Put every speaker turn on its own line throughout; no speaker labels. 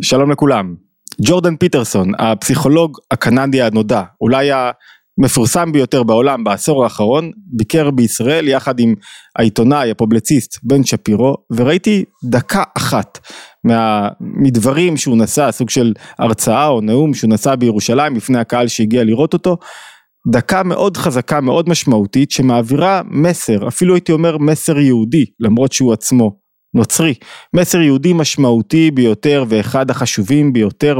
שלום לכולם. ג'ורדן פיטרסון, הפסיכולוג הקנדי הנודע, אולי המפורסם ביותר בעולם בעשור האחרון, ביקר בישראל יחד עם העיתונאי הפובלציסט בן שפירו, וראיתי דקה אחת מה, מדברים שהוא נשא, סוג של הרצאה או נאום שהוא נשא בירושלים לפני הקהל שהגיע לראות אותו, דקה מאוד חזקה, מאוד משמעותית, שמעבירה מסר, אפילו הייתי אומר מסר יהודי, למרות שהוא עצמו נוצרי, מסר יהודי משמעותי ביותר ואחד החשובים ביותר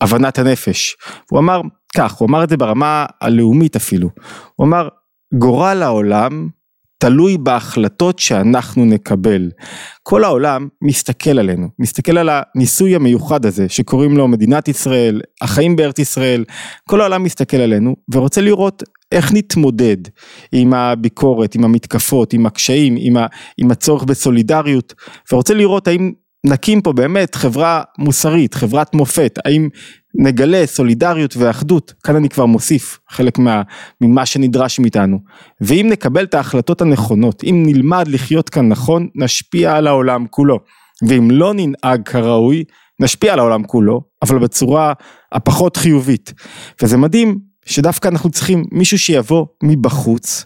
בהבנת הנפש. הוא אמר כך, הוא אמר את זה ברמה הלאומית אפילו, הוא אמר גורל העולם תלוי בהחלטות שאנחנו נקבל. כל העולם מסתכל עלינו, מסתכל על הניסוי המיוחד הזה שקוראים לו מדינת ישראל, החיים בארץ ישראל, כל העולם מסתכל עלינו ורוצה לראות איך נתמודד עם הביקורת, עם המתקפות, עם הקשיים, עם, ה, עם הצורך בסולידריות, ורוצה לראות האם נקים פה באמת חברה מוסרית, חברת מופת, האם נגלה סולידריות ואחדות, כאן אני כבר מוסיף חלק מה, ממה שנדרש מאיתנו, ואם נקבל את ההחלטות הנכונות, אם נלמד לחיות כאן נכון, נשפיע על העולם כולו, ואם לא ננהג כראוי, נשפיע על העולם כולו, אבל בצורה הפחות חיובית, וזה מדהים שדווקא אנחנו צריכים מישהו שיבוא מבחוץ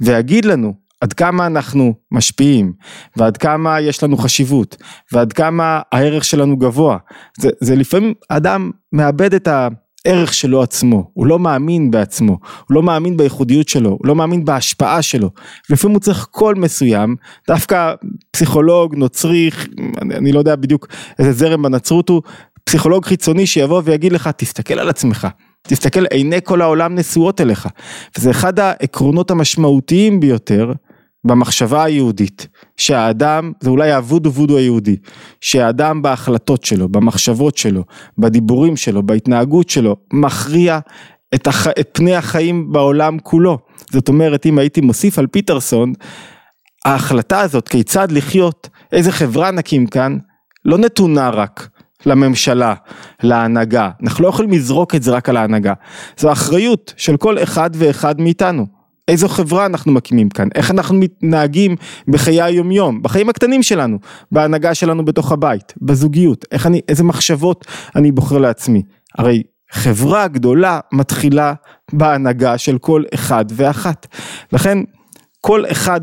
ויגיד לנו עד כמה אנחנו משפיעים ועד כמה יש לנו חשיבות ועד כמה הערך שלנו גבוה. זה, זה לפעמים אדם מאבד את הערך שלו עצמו, הוא לא מאמין בעצמו, הוא לא מאמין בייחודיות שלו, הוא לא מאמין בהשפעה שלו. לפעמים הוא צריך קול מסוים, דווקא פסיכולוג, נוצרי, אני, אני לא יודע בדיוק איזה זרם בנצרות הוא, פסיכולוג חיצוני שיבוא ויגיד לך תסתכל על עצמך. תסתכל עיני כל העולם נשואות אליך. וזה אחד העקרונות המשמעותיים ביותר במחשבה היהודית שהאדם זה אולי הוודו וודו היהודי שהאדם בהחלטות שלו במחשבות שלו בדיבורים שלו בהתנהגות שלו מכריע את, הח... את פני החיים בעולם כולו. זאת אומרת אם הייתי מוסיף על פיטרסון ההחלטה הזאת כיצד לחיות איזה חברה נקים כאן לא נתונה רק לממשלה, להנהגה, אנחנו לא יכולים לזרוק את זה רק על ההנהגה, זו אחריות של כל אחד ואחד מאיתנו, איזו חברה אנחנו מקימים כאן, איך אנחנו מתנהגים בחיי היומיום, בחיים הקטנים שלנו, בהנהגה שלנו בתוך הבית, בזוגיות, איך אני, איזה מחשבות אני בוחר לעצמי, הרי חברה גדולה מתחילה בהנהגה של כל אחד ואחת, לכן כל אחד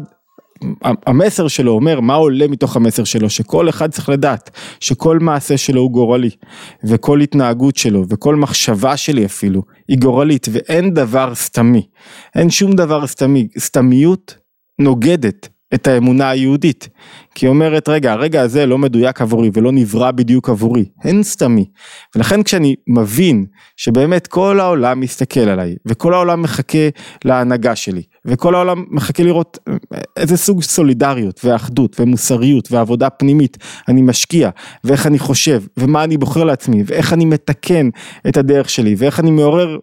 המסר שלו אומר מה עולה מתוך המסר שלו שכל אחד צריך לדעת שכל מעשה שלו הוא גורלי וכל התנהגות שלו וכל מחשבה שלי אפילו היא גורלית ואין דבר סתמי. אין שום דבר סתמי. סתמיות נוגדת את האמונה היהודית. כי היא אומרת רגע הרגע הזה לא מדויק עבורי ולא נברא בדיוק עבורי, אין סתמי. ולכן כשאני מבין שבאמת כל העולם מסתכל עליי וכל העולם מחכה להנהגה שלי וכל העולם מחכה לראות איזה סוג סולידריות ואחדות ומוסריות ועבודה פנימית אני משקיע ואיך אני חושב ומה אני בוחר לעצמי ואיך אני מתקן את הדרך שלי ואיך אני מעורר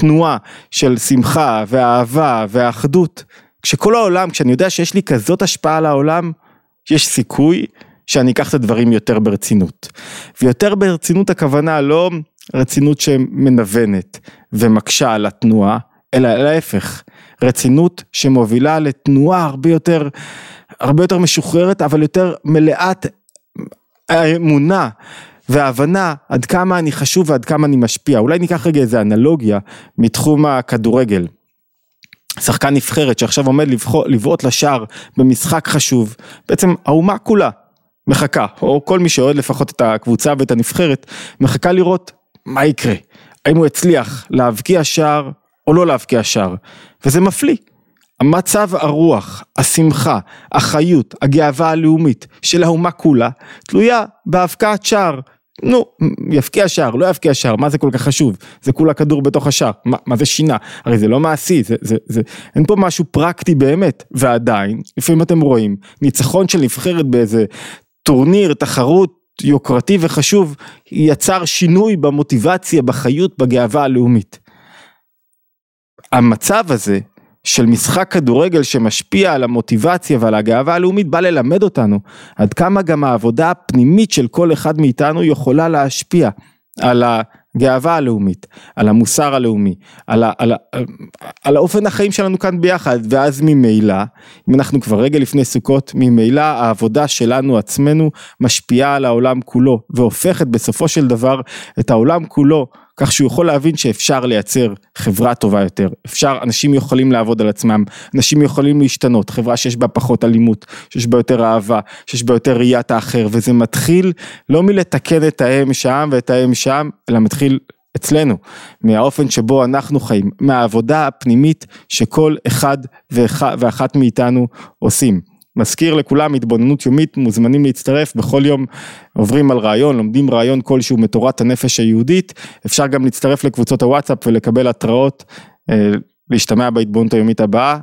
תנועה של שמחה ואהבה ואחדות כשכל העולם, כשאני יודע שיש לי כזאת השפעה על העולם, יש סיכוי שאני אקח את הדברים יותר ברצינות. ויותר ברצינות הכוונה לא רצינות שמנוונת ומקשה על התנועה, אלא להפך, רצינות שמובילה לתנועה הרבה יותר, הרבה יותר משוחררת, אבל יותר מלאת האמונה וההבנה עד כמה אני חשוב ועד כמה אני משפיע. אולי ניקח רגע איזה אנלוגיה מתחום הכדורגל. שחקן נבחרת שעכשיו עומד לבעוט לשער במשחק חשוב, בעצם האומה כולה מחכה, או כל מי שאוהד לפחות את הקבוצה ואת הנבחרת, מחכה לראות מה יקרה, האם הוא הצליח להבקיע שער או לא להבקיע שער, וזה מפליא. המצב הרוח, השמחה, החיות, הגאווה הלאומית של האומה כולה, תלויה בהבקעת שער. נו, יפקיע שער, לא יפקיע שער, מה זה כל כך חשוב? זה כולה כדור בתוך השער, מה, מה זה שינה? הרי זה לא מעשי, זה, זה, זה, אין פה משהו פרקטי באמת, ועדיין, לפעמים אתם רואים, ניצחון של נבחרת באיזה טורניר, תחרות יוקרתי וחשוב, יצר שינוי במוטיבציה, בחיות, בגאווה הלאומית. המצב הזה של משחק כדורגל שמשפיע על המוטיבציה ועל הגאווה הלאומית בא ללמד אותנו עד כמה גם העבודה הפנימית של כל אחד מאיתנו יכולה להשפיע על הגאווה הלאומית, על המוסר הלאומי, על, ה, על, ה, על האופן החיים שלנו כאן ביחד, ואז ממילא, אם אנחנו כבר רגע לפני סוכות, ממילא העבודה שלנו עצמנו משפיעה על העולם כולו, והופכת בסופו של דבר את העולם כולו כך שהוא יכול להבין שאפשר לייצר חברה טובה יותר, אפשר, אנשים יכולים לעבוד על עצמם, אנשים יכולים להשתנות, חברה שיש בה פחות אלימות, שיש בה יותר אהבה, שיש בה יותר ראיית האחר, וזה מתחיל לא מלתקן את האם שם ואת האם שם, אלא מתחיל אצלנו, מהאופן שבו אנחנו חיים, מהעבודה הפנימית שכל אחד ואחת מאיתנו עושים. מזכיר לכולם התבוננות יומית, מוזמנים להצטרף, בכל יום עוברים על רעיון, לומדים רעיון כלשהו מתורת הנפש היהודית, אפשר גם להצטרף לקבוצות הוואטסאפ ולקבל התראות, אה, להשתמע בהתבוננות היומית הבאה,